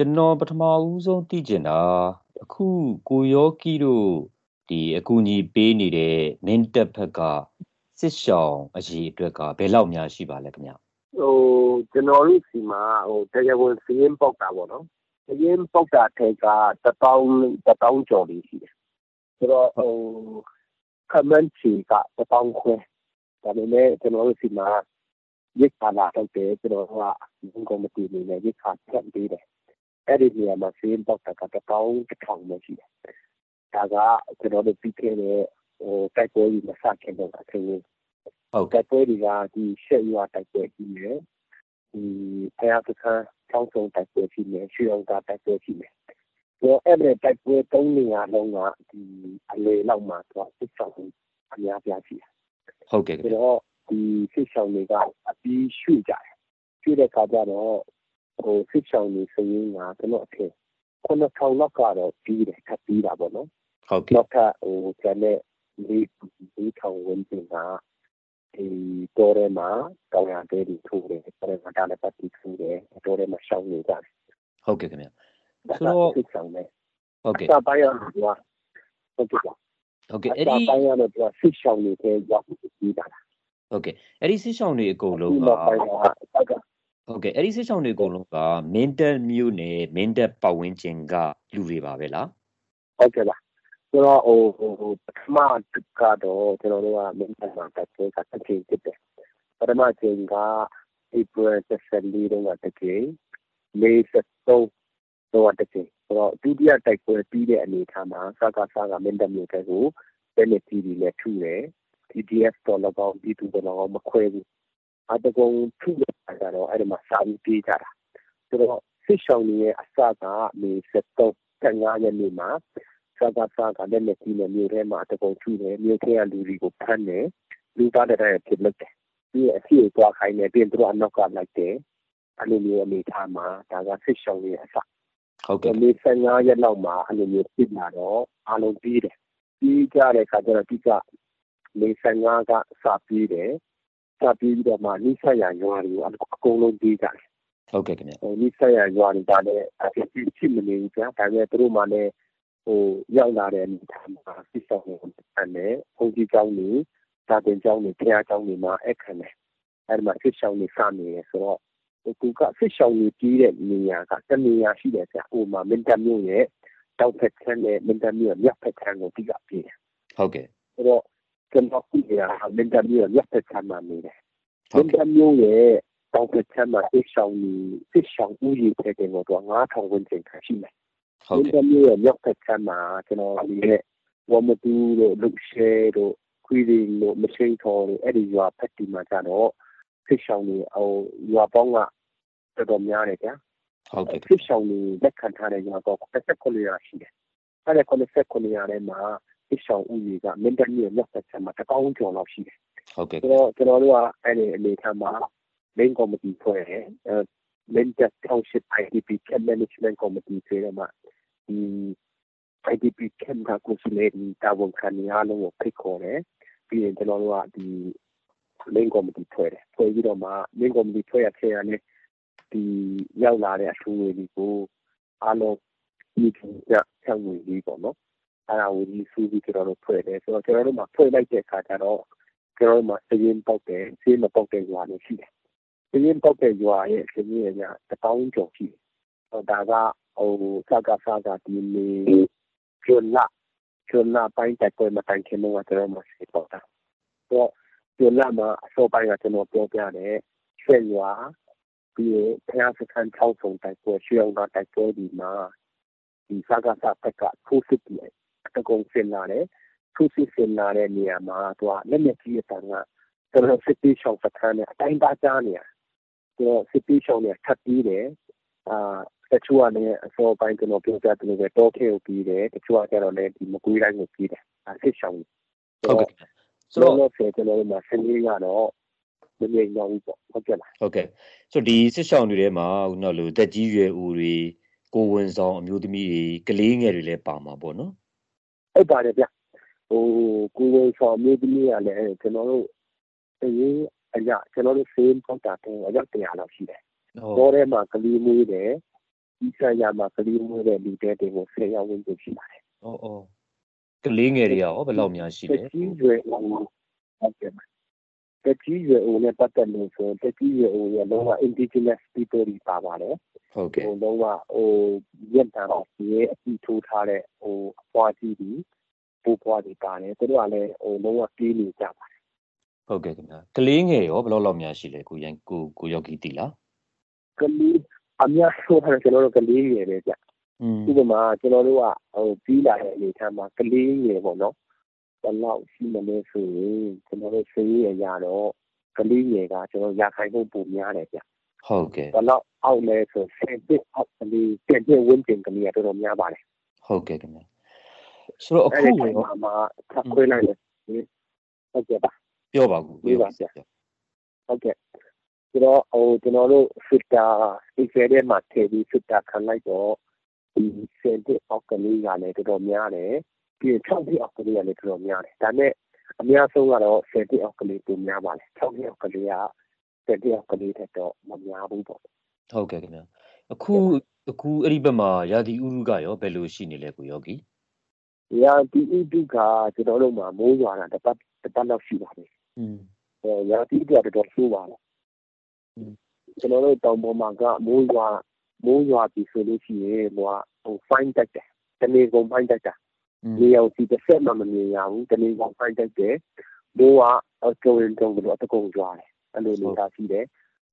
ကျွန်တော်ပထမဦးဆုံးသိချင်တာအခုကိုယောကီတို့ဒီအကူအညီပေးနေတဲ့မင်းတပ်ဘက်ကစစ်ရှောင်းအရေးအတွက်ကဘယ်လောက်များရှိပါလဲခင်ဗျဟိုကျွန်တော်တို့စီမှာဟိုတရားဝင်စီးရင်ပေါက်တာပေါ့နော်စီးရင်ပေါက်တာထဲက1000 1000ကျော်လေးရှိတယ်ဆိုတော့ဟိုခမန်ချီက1000ခွဲဒါပေမဲ့ကျွန်တော်တို့စီမှာရစ်ပါလာတော့တယ်ကျွန်တော်ကဘုံကော်မတီနေနဲ့ရစ်ခါဖြတ်ပေးတယ် အဲ့ဒီနေရာမှာစီးရင်ပေါက်တာက1000 1000ပဲရှိတယ်ဒါကကျွန်တော်တို့ပြီးခဲ့တဲ့ဟိုတိုက်ပွဲကြီးမစခင်တော့အထင်ကြီးဟုတ်တိုက်ပွဲတွေကဒီရှက်ရွာတိုက်ပွဲကြီးနဲ့ဒီဖယားကစားချောင်းစုံတိုက်ပွဲကြီးနဲ့ရွှေအောင်သားတိုက်ပွဲကြီးနဲ့တော့အဲ့ဒီတိုက်ပွဲ၃နေရာလုံးကဒီအလေလောက်မှာတော့စစ်ဆောင်အများပြားရှိတယ်ဟုတ်ကဲ့ဒါတော့ဒီစစ်ဆောင်တွေကအပြီးရွှေ့ကြတယ်ရွှေ့တဲ့အခါကျတော့ ဟိုစစ်ဆောင်တွေစရင်းကကျွန်တော်အထင်9000လောက်ကတော့ပြီးတယ်ထပ်ပြီးတာပေါ့နော်ဟုတ်ကဲ့နောက်ထပ်ဟိုကျန်တဲ့လေးလေးထောင်ဝန်းကျင်ကဒီတောထဲမှာတောင်ရတဲတွေထိုးတယ်တောထဲမှာဒါလည်းပတ်ပြီးထိုးတယ်တောထဲမှာရှောင်းနေကြတယ်ဟုတ်ကဲ့ခင်ဗျဆိုတော့စစ်ဆောင်တယ်ဟုတ်ကဲ့စာပိုင်းရတော့ဟုတ်ကဲ့ဟုတ်ကဲ့အဲ့ဒီပိုင်းရတော့စစ်ဆောင်နေတဲ့ရောက်ပြီးတာဟုတ်ကဲ့အဲ့ဒီစစ်ဆောင်တွေအကုန်လုံးက ဟုတ်ကဲ့အဲ့ဒီစစ်ဆောင်တွေအကုန်လုံးကမင်းတပ်မြို့နယ်မင်းတပ်ပတ်ဝန်းကျင်ကလူတွေပါပဲလားဟုတ်ကဲ့ပါဆိုတော့ဟိုဟိုပထမကတော့ကျွန်တော်တို့ကမင်းတပ်မှာတက်ခဲ့တာတစ်ချိန်ဖြစ်တယ်ပထမချိန်က April 14တုန်းကတကယ် May 73တော့တကယ်ဆိုတော့ဒုတိယတိုက်ပွဲပြီးတဲ့အနေအထားမှာစကားစားကမင်းတပ်မြို့ကိုဘယ်နဲ့တီးပြီးလဲထုတယ် TDF တော့လည်းကောင်းဒီတူတော့လည်းမခွဲဘူး အတကုံထုရတာတော့အဲ့ဒီမှာစာပြီးပြေးကြတာဆိုတော့စစ်ဆောင်ရဲ့အစကမေ73 15ရက်နေ့မှာစကားစားကလည်းလက်ကြီးနဲ့မြို့ထဲမှာတကုံထုတယ်မြို့ထဲကလူတွေကိုဖမ်းတယ်လူသားတဲ့ဖြစ်လက်တယ်ဒီအစီအသွားခိုင်းနေပြင်သူအနောက်ကလိုက်တယ်အဲ့လိုမျိုးအနေထားမှာဒါကစစ်ဆောင်ရဲ့အစဟုတ်ကဲ့မေ15ရက်လောက်မှာအဲ့လိုမျိုးဖြစ်လာတော့အားလုံးပြီးတယ်ပြီးကြတဲ့အခါကျတော့ဒီကမေ15ကစပြီးတယ် စပြီးတော့မှနိဆက်ရရွာတွေကိုအကုန်လုံးပြီးကြတယ်ဟုတ်ကဲ့ခင်ဗျဟိုနိဆက်ရရွာတွေကလည်းအဖြစ်ဖြစ်မနေဘူးကြာဒါပေမဲ့သူတို့မှလည်းဟိုရောက်လာတဲ့အနေထားမှာစစ်ဆောင်ကိုအနဲ့ဘုန်းကြီးကျောင်းတွေတာတင်ကျောင်းတွေဖျားကျောင်းတွေမှာအခမ်းတယ်အဲ့ဒီမှာစစ်ဆောင်တွေစနေတယ်ဆိုတော့သူကစစ်ဆောင်တွေကြီးတဲ့နေရာကတနေရာရှိတယ်ကြာဟိုမှာမင်းတပ်မြို့ရဲ့တောက်ဖက်ခန်းနဲ့မင်းတပ်မြို့ရဲ့မြောက်ဖက်ခန်းကိုတိကပြေးတယ်ဟုတ်ကဲ့အဲ့တော့ကျွန်တော်ကြည့် ရတာမင်းတပ်မြို့ရဲ့မြောက်ဖက်ခန်းမှာနေတယ်မင်းတပ်မြို့ရဲ့တောက်ဖက်ခန်းမှာစစ်ဆောင်တွေစစ်ဆောင်ဦးရေတဲ့တဲ့တော့9000ဝန်းကျင်ခန့်ရှိတယ်ဟုတ်ကဲ့မြို့ရဲ့မြောက်ဖက်ခြမ်းမှာကျွန်တော်ဒီရဲ့ဝမတူတို့လုရှဲတို့ခွေးတွေတို့မချိန်ထော်တို့အဲ့ဒီရွာဖက်တီမှာကြတော့ဖစ်ဆောင်တွေဟိုရွာပေါင်းကတော်တော်များတယ်ဗျာဟုတ်ကဲ့ဖစ်ဆောင်တွေလက်ခံထားတဲ့ရွာပေါင်း89ရာရှိတယ်အဲ့ဒီ89ရာထဲမှာ ဖစ်ဆောင်ဦးရေကမင်းတပ်မြို့မြောက်ဖက်ခြမ်းမှာတကောင်းကျော်လောက်ရှိတယ်ဟုတ်ကဲ့ကျွန်တော်ကျွန်တော်တို့ကအဲ့ဒီအနေထားမှာ main committee ဖွဲ့တယ် Mental Township IDP Camp Management Committee ဆိုတဲ့မှာဒီ IDP Camp ကကိုယ်စားလှယ်တာဝန်ခံနေအားလုံးကိုဖိတ်ခေါ်တယ်ပြီးရင်ကျွန်တော်တို့ကဒီ main committee ဖွဲ့တယ်ဖွဲ့ပြီးတော့မှ main committee ဖွဲ့ရခဲ့ရတယ်ဒီရောက်လာတဲ့အထူးဝင်တွေကိုအားလုံးဒီကချောင်းဝင်ပြီးပေါ့နော် အဲ့ဒါကိုဒီစူးပြီးကျွန်တော်တို့ဖွဲ့တယ်ဆိုတော့ကျွန်တော်တို့မှာဖွဲ့လိုက်တဲ့အခါကျတော့ကျွန်တော်တို့မှာစည်ရင်ပေါက်တယ်စည်မပေါက်တဲ့ရွာတွေရှိတယ်စည်ရင်ပေါက်တဲ့ရွာရဲ့စည်ရင်ကတပေါင်းကျော်ရှိတယ်ဒါကဟိုစကားစကားဒီနေကျွလာကျွလာပိုင်းတက်ပွဲမတိုင်ခင်တော့ကျွန်တော်မရှိတော့တာတော့ကျွလာမှာအစောပိုင်းကကျွန်တော်ပြောပြတယ်ရွှေရွာပြီးရင်ဖျားစခန်း၆ဆုံတိုက်ပွဲရွှေအောင်သားတိုက်ပွဲဒီမှာဒီစကားစပက်ကထိုးစစ် တယ်အကုံစင်လာတယ်ထိုးစစ်စင်လာတဲ့နေရာမှာသူကလက်လက်ကြီးအတန်ကကျွန်တော်စစ်တီးရှောင်းစခန်းနဲ့အတိုင်းသားကြားနေရကျွန်တော်စစ်တီးရှောင်းနဲ့ထပ်ပြီးတယ်အာတချို့ကလည်းအစောပိုင်းကျွန်တော်ပြောပြသလိုပဲတောထဲကိုပြီးတယ်တချို့ကကျတော့လည်းဒီမကွေးတိုင်းကိုပြီးတယ်အဆစ်ရှောင်းဟုတ်ကဲ့ဆိုတော့ဆယ်ကျွန်တော်တို့မှာဆင်းလေးကတော့မငြိမ်တော့ဘူးပေါ့ဟုတ်ကဲ့လားဟုတ်ကဲ့ဆိုဒီစစ်ရှောင်းတွေထဲမှာခုနောက်လို့တက်ကြီးရွယ်ဦးတွေကိုဝန်ဆောင်အမျိုးသမီးတွေကလေးငယ်တွေလည်းပါမှာပေါ့နော် ဟုတ်ပါတယ်ဗျဟိုကိုဝန်ဆောင်အမျိုးသမီးကလည်းကျွန်တော်တို့အရင်အရာကျွန်တော်တို့ဆေးပေါက်တာတော့အရောက်တရားလောက်ရှိတယ်တော့ထဲမှာကလေးမွေးတယ်ဒီဆက်ရမှာကလေးမျိုးတဲ့လူတဲ့တွေကိုဆယ်ယောက်ဝန်းကျင်ရှိပါတယ်။အော်အော်ကလေးငယ်တွေရောဘယ်လောက်များရှိလဲ။ကြီးရွယ်ဟုတ်ကဲ့။ တကြီးရွယ်ဦးနဲ့ပတ်သက်လို့ဆိုတကြီးရွယ်ဦးရဲ့လုံးဝ indigenous people တွေပါပါတယ်။ဟုတ်ကဲ့။ဟိုလုံးဝဟိုရက်တာတော့ဒီရဲ့အကြည့်ထိုးထားတဲ့ဟိုအပွားကြီးတွေပိုးပွားတွေပါတယ်။သူတို့ကလည်းဟိုလုံးဝပြေးနေကြပါတယ်။ဟုတ်ကဲ့ခင်ဗျာ။ကလေးငယ်ရောဘယ်လောက်လောက်များရှိလဲကိုရန်ကိုကိုယောဂီတီလား။ကလေးအများဆုံးဟာကျွန်တော်တို့ကလေးငယ်ပဲဗျဥပမာကျွန်တော်တို့ကဟိုပြီးလာတဲ့အနေထားမှာကလေးငယ်ပေါ့နော် ဘယ်လောက်ရှိမလဲဆိုရင်ကျွန်တော်တို့ဆေးရရတော့ကလေးငယ်ကကျွန်တော်ရာခိုင်နှုန်းပိုများတယ်ဗျဟုတ်ကဲ့ဘယ်လောက်အောက်လဲဆိုဆယ်နှစ်အောက်ကလေးပြန်ပြန်ဝင်းတင်ကလေးကတော်တော်များပါတယ်ဟုတ်ကဲ့ခင်ဗျဆိုတော့အခုရောမှာထပ်ခွေးလိုက်တယ်ဟုတ်ကဲ့ပါပြောပါကူပြောပါဆရာဟုတ်ကဲ့ဆိုတော့ဟိုကျွန်တော်တို့စစ်တာဒီဖဲထဲမှာထည့်ပြီးစစ်တာခံလိုက်တော့ဒီစင်တဲ့အောက်ကလေးကလည်းတော်တော်များတယ် ပြီးရင်6နှစ်အောက်ကလေးကလည်းတော်တော်များတယ်ဒါနဲ့အများဆုံးကတော့စင်တဲ့အောက်ကလေးပုံများပါလေ6နှစ်အောက်ကလေးကစင်တဲ့အောက်ကလေးတက်တော့မများဘူးပေါ့ဟုတ်ကဲ့ခင်ဗျအခုအခုအဲ့ဒီဘက်မှာရာသီဥတုကရောဘယ်လိုရှိနေလဲကိုယောဂီရာသီဥတုကကျွန်တော်တို့မှာမိုးရွာတာတစ်ပတ်တစ်ပတ်လောက်ရှိပါပြီอืมအဲရာသီဥတုကတော်တော်ဆိုးပါလားကျွန်တော်တို့တောင်ပေါ်မှာကမိုးရွာမိုးရွာပြီဆိုလို့ရှိရင်ဟိုကဟို fine တက်တယ်တနေကုန်ဖိုင်းတက်တာ နေအောင်စီတစ်ဆက်မှမမြင်ရဘူးတနေကုန်ဖိုင်းတက်တယ်မိုးကအကျုံးတုံးလို့အတကုံကြွားတယ်အဲ့လိုနေတာရှိတယ်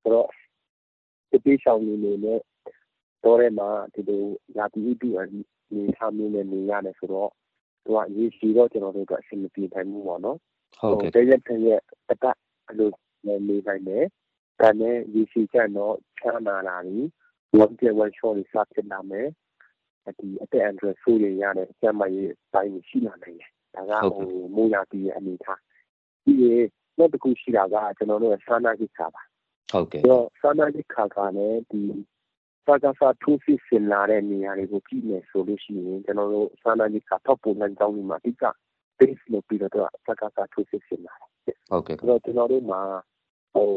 ဆိုတော့ဒီပေးဆောင်နေနေနဲ့တော့ရဲမှာဒီလိုရာသီဥတုအနေထားမျိုးနဲ့နေရတယ်ဆိုတော့သူကရေးရှိတော့ကျွန်တော်တို့ကအဆင်မပြေနိုင်ဘူးပေါ့နော်ဟုတ်ကဲ့တရက်တရက်တပတ်အဲ့လိုနေနိုင်တယ်ဒါနဲ့ရေရှည်ကျတော့ချမ်းသာလာပြီဝန်ကျဝန်ချော်လေးစဖြစ်လာမယ် ဒီအသက်အန္တရာယ်ဆိုးရရတဲ့ကျန်းမာရေးပိုင်းရှိလာနိုင်တယ်ဒါကဟိုမိုးရာသီရဲ့အနေအထားပြီးရင်နောက်တစ်ခုရှိတာကကျွန်တော်တို့စာနာကိစ္စပါဟုတ်ကဲ့တော့စာနာကိစ္စကလည်းဒီစာကစားထူးစစ်စင်လာတဲ့နေရာတွေကိုကြည့်မယ်ဆိုလို့ရှိရင်ကျွန်တော်တို့စာနာကိစ္စထောက်ပုံလမ်းကြောင်းတွေမှာအဓိက base လုပ်ပြီးတော့စာကစားထူးစစ်စင်လာတယ်ဟုတ်ကဲ့ဆိုတော့ကျွန်တော်တို့မှာဟို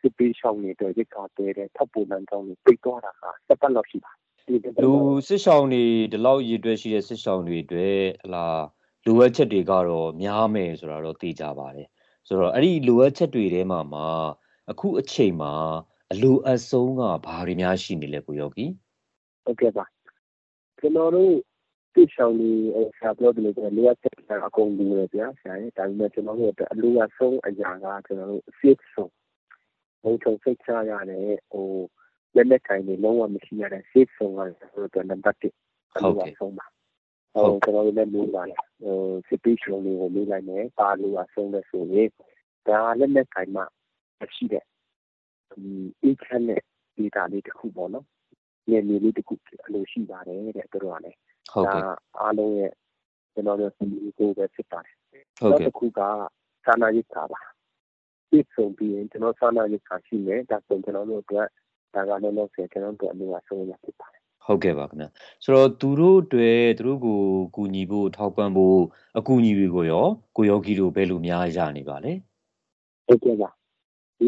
စစ်ပေးရှောင်းနေတဲ့ရိတ်ခါတဲတဲ့ထပ်ပေါ်လမ်းကြောင်းတွေပိတ်သွားတာကစက်ပတ်လောက်ရှိပါ လူစစ်ရှောင်းတွေဒီလောက်ရည်တွဲရှိတဲ့စစ်ရှောင်းတွေအတွက်ဟလာလိုအပ်ချက်တွေကတော့များမယ်ဆိုတာတော့သိကြပါတယ်ဆိုတော့အဲ့ဒီလိုအပ်ချက်တွေထဲမှာမှာအခုအချိန်မှာအလိုအဆုံးကဘာတွေများရှိနေလဲကိုယောဂီဟုတ်ကဲ့ပါကျွန်တော်တို့တိရှောင်းနေဆရာပြောတယ်လို့လိုအပ်ချက်အကုန်လုံးရပြဆရာရဲ့ဒါပေမဲ့ကျွန်တော်တို့အလိုအဆုံးအရာကကျွန်တော်တို့ safe zone ဘုံချုံစိတ်ချရတယ်ဟို လက်လက်ကိုင်းနေလုံးဝမရှိရတဲ့ safe zone ကကျွန်တော်တို့နံပါတ်1အလိုအဆုံးပါဟိုကျွန်တော်တို့လည်းလို့ပါတယ်ဟို situation လေးကိုလေးလိုက်မယ်ပါလို့အဆုံးလဲဆိုရင်ဒါလက်လက်ကိုင်းမှမရှိတဲ့ဒီ internet data လေးတစ်ခုပေါ့နော်ညနေလေးတစ်ခုအလိုရှိပါတယ်တဲ့တို့ကလည်းဟုတ်ကဲ့အားလုံးရဲ့ကျွန်တော်တို့ဒီကိုပဲဖြစ်ပါတယ်ဟုတ်ကဲ့တစ်ခုကစာနာရေးတာပါပြည့်စုံပြီးရင်ကျွန်တော်စာနာရေးတာရှိမယ်ဒါဆိုကျွန်တော်တို့အတွက် ဒါကလည်းလို့ဆိုကျွန်တော်တို့အလိုအဆုံးရဖြစ်ပါတယ်ဟုတ်ကဲ့ပါခင်ဗျဆိုတော့သူတို့တွေသူတို့ကိုကူညီဖို့ထောက်ပံ့ဖို့အကူအညီတွေကိုရောကိုယောဂီတို့ဘယ်လိုများရနေပါလဲဟုတ်ကဲ့ပါ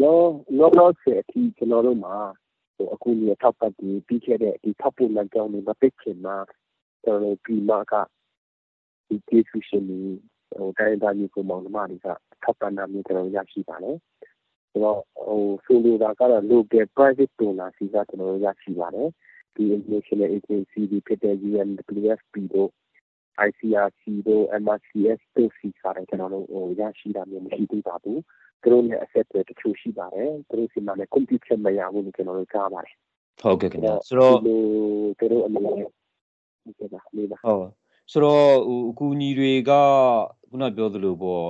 လောလောလောဆယ်အထိကျွန်တော်တို့မှာဟိုအခုနေထောက်ပံ့ပြီးပြီးခဲ့တဲ့ဒီထောက်ပို့လမ်းကြောင်းတွေမပိတ်ခင်မှာကျွန်တော်ဒီမှာကဒီကျေးဇူးရှင်တွေဟိုတိုင်းသားမျိုးကိုမောင်နှမတွေကထောက်ပံ့တာမျိုးကျွန်တော်ရရှိပါတယ် ဆိုတော့ဟိုဆိုလိုတာကတော့ local private donor စီကကျွန်တော်ရရှိပါတယ်ဒီ international agency တွေဖြစ်တဲ့ UNWFP တို့ ICRC တို့ MRCS တို့စီကလည်းကျွန်တော်တို့ဟိုရရှိတာမျိုးမရှိသေးပါဘူးသူတို့နဲ့အဆက်အသွယ်တချို့ရှိပါတယ်သူတို့စီမှာလည်း computer မရဘူးလို့ကျွန်တော်တို့ကြားပါတယ်ဟုတ်ကဲ့ခင်ဗျဆိုတော့သူတို့အနေနဲ့ဟုတ်ကဲ့ပါလေးပါဟုတ်ဆိုတော့ဟိုအကူအညီတွေကခုနပြောသလိုပေါ့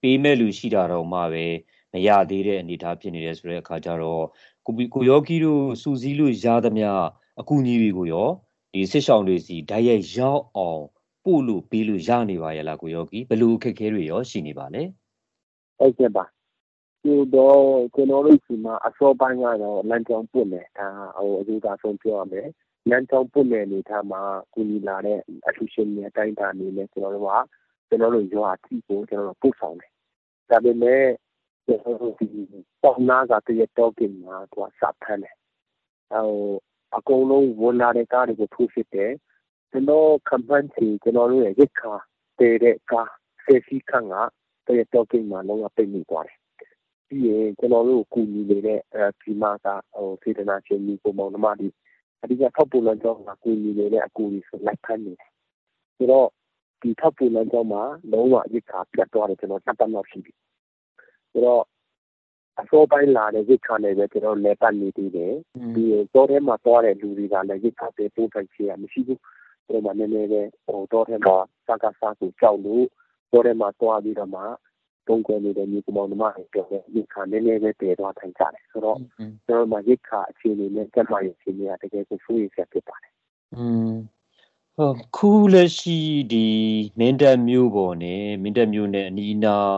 ပေးမဲ့လူရှိတာတော့မှပဲ မရသေးတဲ့အနေအထားဖြစ်နေတယ်ဆိုတဲ့အခါကျတော့ကိုကိုယောဂီတို့စူးစီးလို့ရသမျှအကူအညီတွေကိုရောဒီစစ်ဆောင်တွေစီဓာတ်ရိုက်ရောက်အောင်ပို့လို့ပေးလို့ရနေပါရဲ့လားကိုယောဂီဘယ်လိုအခက်အခဲတွေရောရှိနေပါလဲဟုတ်ကဲ့ပါဒီတော့ကျွန်တော်တို့ဒီမှာအစောပိုင်းကတော့လမ်းကြောင်းပွင့်တယ်ဒါဟိုအယူသားဆုံးပြောရမယ်လမ်းကြောင်းပွင့်တဲ့အနေထားမှာကုညီလာတဲ့အထူးရှင်တွေအတိုင်းအတာအနေနဲ့ကျွန်တော်တို့ကကျွန်တော်တို့ရွာတိကိုကျွန်တော်တို့ပို့ဆောင်တယ်ဒါပေမဲ့ ကျွန်တော်တို့ဒီပေါနာကတရတော့ကင်မှာသူကစဖမ်းတယ်ဟိုအကုန်လုံးဝန်လာတဲ့ကားတွေကိုထိုးစစ်တယ်ကျွန်တော်ခံပန်းချီကျွန်တော်တို့ရဲ့ရစ်ခါတဲတဲ့ကားဆယ်စီခန့်ကတရတော့ကိန်းမှာလုံးဝပိတ်မိသွားတယ်ပြီးရင်ကျွန်တော်တို့ကူညီနေတဲ့အဲဒီမှာကဟိုစေတနာရှင်မျိုးပုံမောင်နှမတွေအဓိကထောက်ပို့လမ်းကြောင်းကကူညီနေတဲ့အကူကြီးဆိုလိုက်ဖမ်းနေတယ်ဆိုတော့ဒီထောက်ပို့လမ်းကြောင်းမှာလုံးဝရစ်ခါပြတ်သွားတယ်ကျွန်တော်စက်တမ်းလောက်ရှိပြီ ဆိုတော့အစောပိုင်းလာတဲ့ရစ်ခါနဲ့ပဲကျွန်တော်လဲပတ်နေသေးတယ်ပြီးရင်တော့ထဲမှာသွားတဲ့လူတွေကလည်းရစ်ခါပဲပို့ထိုင်ချင်ရမရှိဘူးကျွန်တော်မှနည်းနည်းပဲဟိုတော့ထဲမှာစကားစားကိုကြောက်လို့တော့ထဲမှာသွားပြီးတော့မှတုံးကွယ်နေတဲ့မြေကောင်နှမတွေပြောတဲ့ရစ်ခါနည်းနည်းပဲတည်သွားထိုင်ကြတယ်ဆိုတော့ကျွန်တော်မှရစ်ခါအခြေအနေနဲ့ကျမရဲ့အခြေအနေကတကယ်ကိုဆိုးရဆက်ဖြစ်ပါတယ်อืมဟုတ်ခုလက်ရှိဒီမင်းတပ်မျိုးပေါ်နဲ့မင်းတပ်မျိုးနဲ့အနီးအနား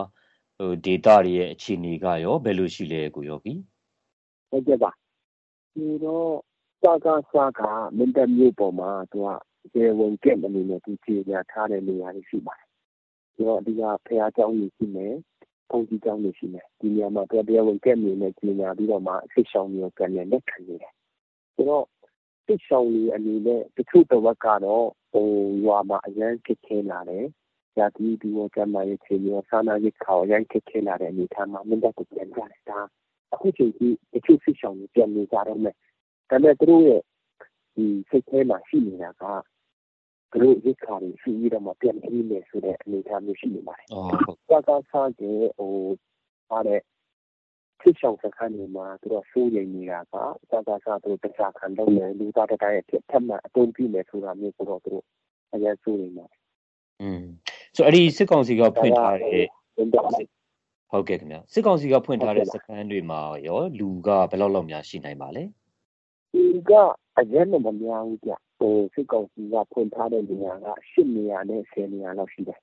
ဟိုဒေတာတွေရဲ့အခြေအနေကရောဘယ်လိုရှိလဲကိုယောဂီဟုတ်ကဲ့ပါဒီတော့စာကစာကမင်းတပ်မျိုးပေါ်မှာသူကကျေဝင်ကက်အနေနဲ့ဒီခြေညာထားတဲ့နေရာတွေရှိပါတယ်ဒီတော့ဒီကဖះเจ้าကြီးရှိမယ်ဘုန်းကြီးเจ้าကြီးရှိမယ်ဒီနေရာမှာတရားဝင်ကက်နေနဲ့ခြေညာပြီးတော့မှအစ်ဆောင်မျိုးကန်နဲ့လက်ခံနေတယ်ဆိုတော့တစ်ဆောင်လေးအနေနဲ့တချို့တစ်ဝက်ကတော့ဟိုရွာမှာအရန်ခက်ခဲလာတယ်။ ရာသီဒီဝကမှာရဲ့ခြေမျိုးဆာနာရိတ်ခေါအရန်ခက်ခဲလာတဲ့အနေအထားမှာမင်းတပ်ကိုပြန်ကြတယ်ဒါအခုချိန်ကြီးတချို့စစ်ဆောင်တွေပြန်နေကြတော့မယ်။ဒါပေမဲ့သူတို့ရဲ့ဒီစိတ်ထဲမှာရှိနေတာကသူတို့ရိတ်ခါတွေရှိပြီးတော့မှပြန်ပြီးနေဆိုတဲ့အနေအထားမျိုးရှိနေပါတယ်။ဟုတ်ဟုတ်။ကာကာစားတဲ့ဟိုပါတဲ့စစ်ဆောင်စခန်းတွေမှာသူတို့စိုးရိမ်နေတာကသာသာသာသူတို့တရားခံလုပ်နေလူသားတိုင်းရဲ့ထက်မှန်အတုံးပြနေဆိုတာမျိုးကိုတော့သူတို့အရင်စိုးရိမ်နေတယ်။อืม ဆိုအဲ့ဒီစစ်ကောင်စီကဖွင့်ထားတဲ့ဟုတ်ကဲ့ခင်ဗျာစစ်ကောင်စီကဖွင့်ထားတဲ့စခန်းတွေမှာရောလူကဘယ်လောက်လောက်များရှိနိုင်ပါလဲ။ဒီကအရင်ကမများဘူးကြ။ဟိုစစ်ကောင်စီကဖွင့်ထားတဲ့နေရာက၈နေရာနဲ့၁၀နေရာလောက်ရှိတယ်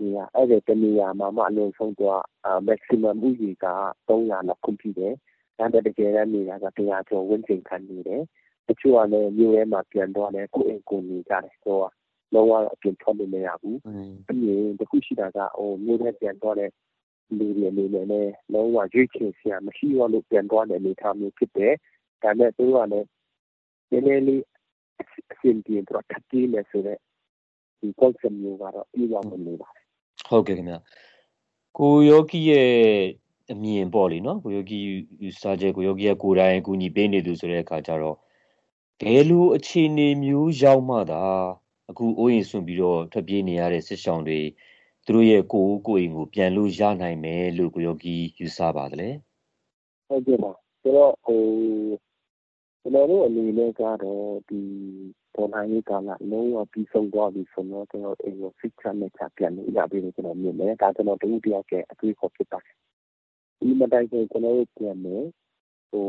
နေရာအဲ့ဒီတနေရာမှာမှအလုံးဆုံးတော့ maximum ဥကြီးက300လောက်ခွင့်ပြုတယ်။ဒါပေမဲ့တကယ်တမ်းနေတာက100ကျော်ဝန်းကျင်ခံနေတယ်။တချို့ကလည်းမြို့ထဲမှာပြန်တော့လည်းကိုယ်အိမ်ကိုနေကြတယ်ဆိုတော့ လုံးဝအပြင်ထွက်လို့မရဘူး။ပြီးရင်တခုရှိတာကဟိုမြို့ထဲပြန်တော့တဲ့လူတွေအနေနဲ့လည်းလုံးဝရွေးချယ်စရာမရှိတော့လို့ပြန်တော့တဲ့အနေအထားမျိုးဖြစ်တယ်။ဒါပေမဲ့သူကလည်းနည်းနည်းလေးအဆင်ပြေတော့ထပ်ပြေးမယ်ဆိုတော့ဒီ concept မျိုးကတော့ပြီးသွားမှနေပါတယ်ဟုတ်ကဲ့ခင်ဗျကိုယောဂီရဲ့အမြင်ပေါ့လေနော်ကိုယောဂီယူဆချက်ကိုယောဂီရဲ့ကိုယ်တိုင်အကူအညီပေးနေသူဆိုတဲ့အခါကျတော့ဘယ်လိုအခြေအနေမျိုးရောက်မှသာ အခုအိုးရင်ဆွန့်ပြီးတော့ထွက်ပြေးနေရတဲ့စစ်ဆောင်တွေသူတို့ရဲ့ကိုယ်ကိုယ်အိမ်ကိုပြန်လို့ရနိုင်မယ်လို့ကိုယောဂီယူဆပါတယ်ဟုတ်ကဲ့ပါဆိုတော့ဟိုကျွန်တော်တို့အနေနဲ့ကတော့ဒီတော်လှန်ရေးကာလလုံးဝပြီးဆုံးသွားပြီဆိုတော့ကျွန်တော်အိမ်ကိုစိတ်ချမ်းသာပြန်လို့ရပြီလို့ကျွန်တော်မြင်တယ်ဒါကျွန်တော်တဦးတယောက်ရဲ့အတွေ့အခေါ်ဖြစ်ပါတယ်ဒီမတိုင်ခင်ကျွန်တော်တို့ပြန်မယ်ဟို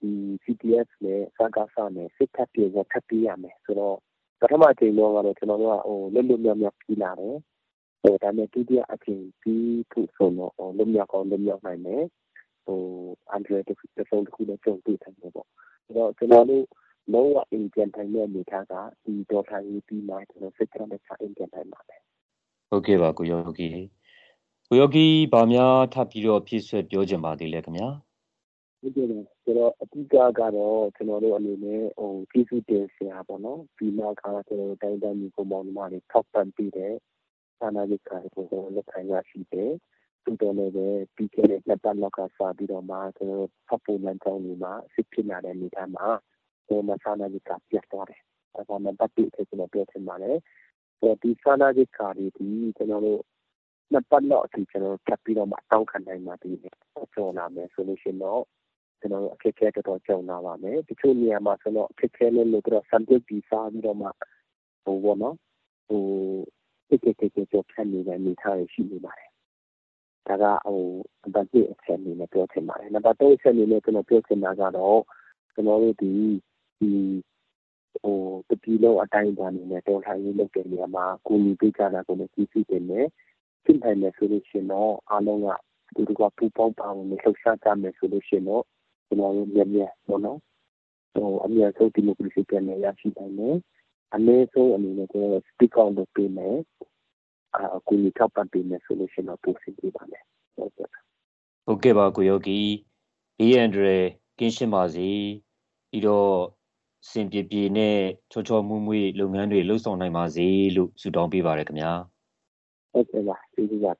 ဒီ CTF နဲ့စကားစားနဲ့စစ်ထပ်ပြေရထပ်ပြေးရမယ်ဆိုတော့ ပထမအချိန်တော့ကတော့ကျွန်တော်တို့ကဟိုလွတ်လွတ်မြောက်မြောက်ပြီးလာတယ်ဟိုဒါနဲ့ဒုတိယအချိန်ပြီးဖို့ဆိုတော့လွတ်မြောက်ကောင်းလွတ်မြောက်နိုင်မယ်ဟိုအန်ဒရတစ်ခုတစ်ခုနဲ့ကြုံတွေ့တယ်ပေါ့ဆိုတော့ကျွန်တော်တို့လုံးဝအိမ်ပြန်ထိုင်တဲ့အနေအထားကဒီဒေါ်လာရေးပြီးမှကျွန်တော်စိတ်ချမ်းသာအိမ်ပြန်ထိုင်ပါမယ်ဟုတ်ကဲ့ပါကိုယောဂီကိုယောဂီဗာများထပ်ပြီးတော့ဖြည့်ဆွက်ပြောချင်ပါသေးလဲခင်ဗျာ ဟုတ်ကဲ့ပါ ဆိုတော့ အဓိကကတော့ ကျွန်တော်တို့အနေနဲ့ဟိုပြည်စုတင်ဆရာပေါ့နော်ဒီမှာကကျွန်တော်တို့ တိုင်းတိုင်းမျိုးပုံမှန်တွေ ထောက်ပံ့ပြီးတဲ့သာနာရေးကားကို ကျွန်တော်လက်ခံရရှိတယ်သူတော်လည်းပဲ ပြီးခဲ့တဲ့နှစ်ပတ်လောက်ကစပြီးတော့မှ ကျွန်တော်ဖတ်ဖို့လမ်းကြောင်းတွေမှာ စစ်ဖြစ်လာတဲ့ အနေအထားမှာဟိုမဆာနာကြီးကပြတ်သွားတယ်။ဒါကနံပါတ်1ဖြစ် ကျွန်တော်ပြောချင်ပါတယ်။ဒီဆာနာကြီးကာဒီဒီကျွန်တော်တို့နှစ်ပတ်လောက်အထိကျွန်တော်ထပ်ပြီးတော့မှ တောင်းခံနိုင်ပါသေးတယ်။ကျော်လာမယ်ဆိုလို့ရှိရင်တော့ ကျွန်တော်အခက်အခဲတော်တော်ကြုံလာပါမယ်။တချို့နေရာမှာဆိုတော့အခက်အခဲလေးလို့တော့စံပြပြီးစားပြီးတော့မှဟိုဘောနော်ဟိုတစ်တစ်တစ်ကျော်ခံနေတဲ့အနေအထားရှိနေပါတယ်။ဒါကဟိုနံပါတ်1အချက်အနေနဲ့ပြောချင်ပါတယ်။နံပါတ်2အချက်အနေနဲ့ကျွန်တော်ပြောချင်တာကတော့ကျွန်တော်တို့ဒီဒီဟိုတပီလုံးအတိုင်းအတာအနေနဲ့တော်လှန်ရေးလုပ်တဲ့နေရာမှာကူညီပေးကြတာကိုလည်းကြည့်ကြည့်တင်တယ်ဖြစ်နိုင်မယ်ဆိုလို့ရှိရင်တော့အားလုံးကဒီကပူပေါင်းပါဝင်လှုပ်ရှားကြမယ်ဆိုလို့ရှိရင်တော့ ကျွန်တော်တို့မြန်မြန်ပေါ့နော်ဟိုအများဆုံးဒီမိုကရေစီပြန်ရရှိနိုင်တယ်အနည်းဆုံးအနေနဲ့ကျွန်တော် speak out လုပ်ပေးမယ်အကူအညီထောက်ပံ့ပေးမယ်ဆိုလို့ရှိရင်တော့ပိုစီပြပါမယ်ဟုတ်ကဲ့ဟုတ်ကဲ့ပါကိုယောဂီဘေးအန္တရာယ်ကင်းရှင်းပါစေပြီးတော့စင်ပြေပြေနဲ့ချောချောမွေ့မွေ့လုပ်ငန်းတွေလှုပ်ဆောင်နိုင်ပါစေလို့ဆုတောင်းပေးပါရခင်ဗျာဟုတ်ကဲ့ပါကျေးဇူးပါ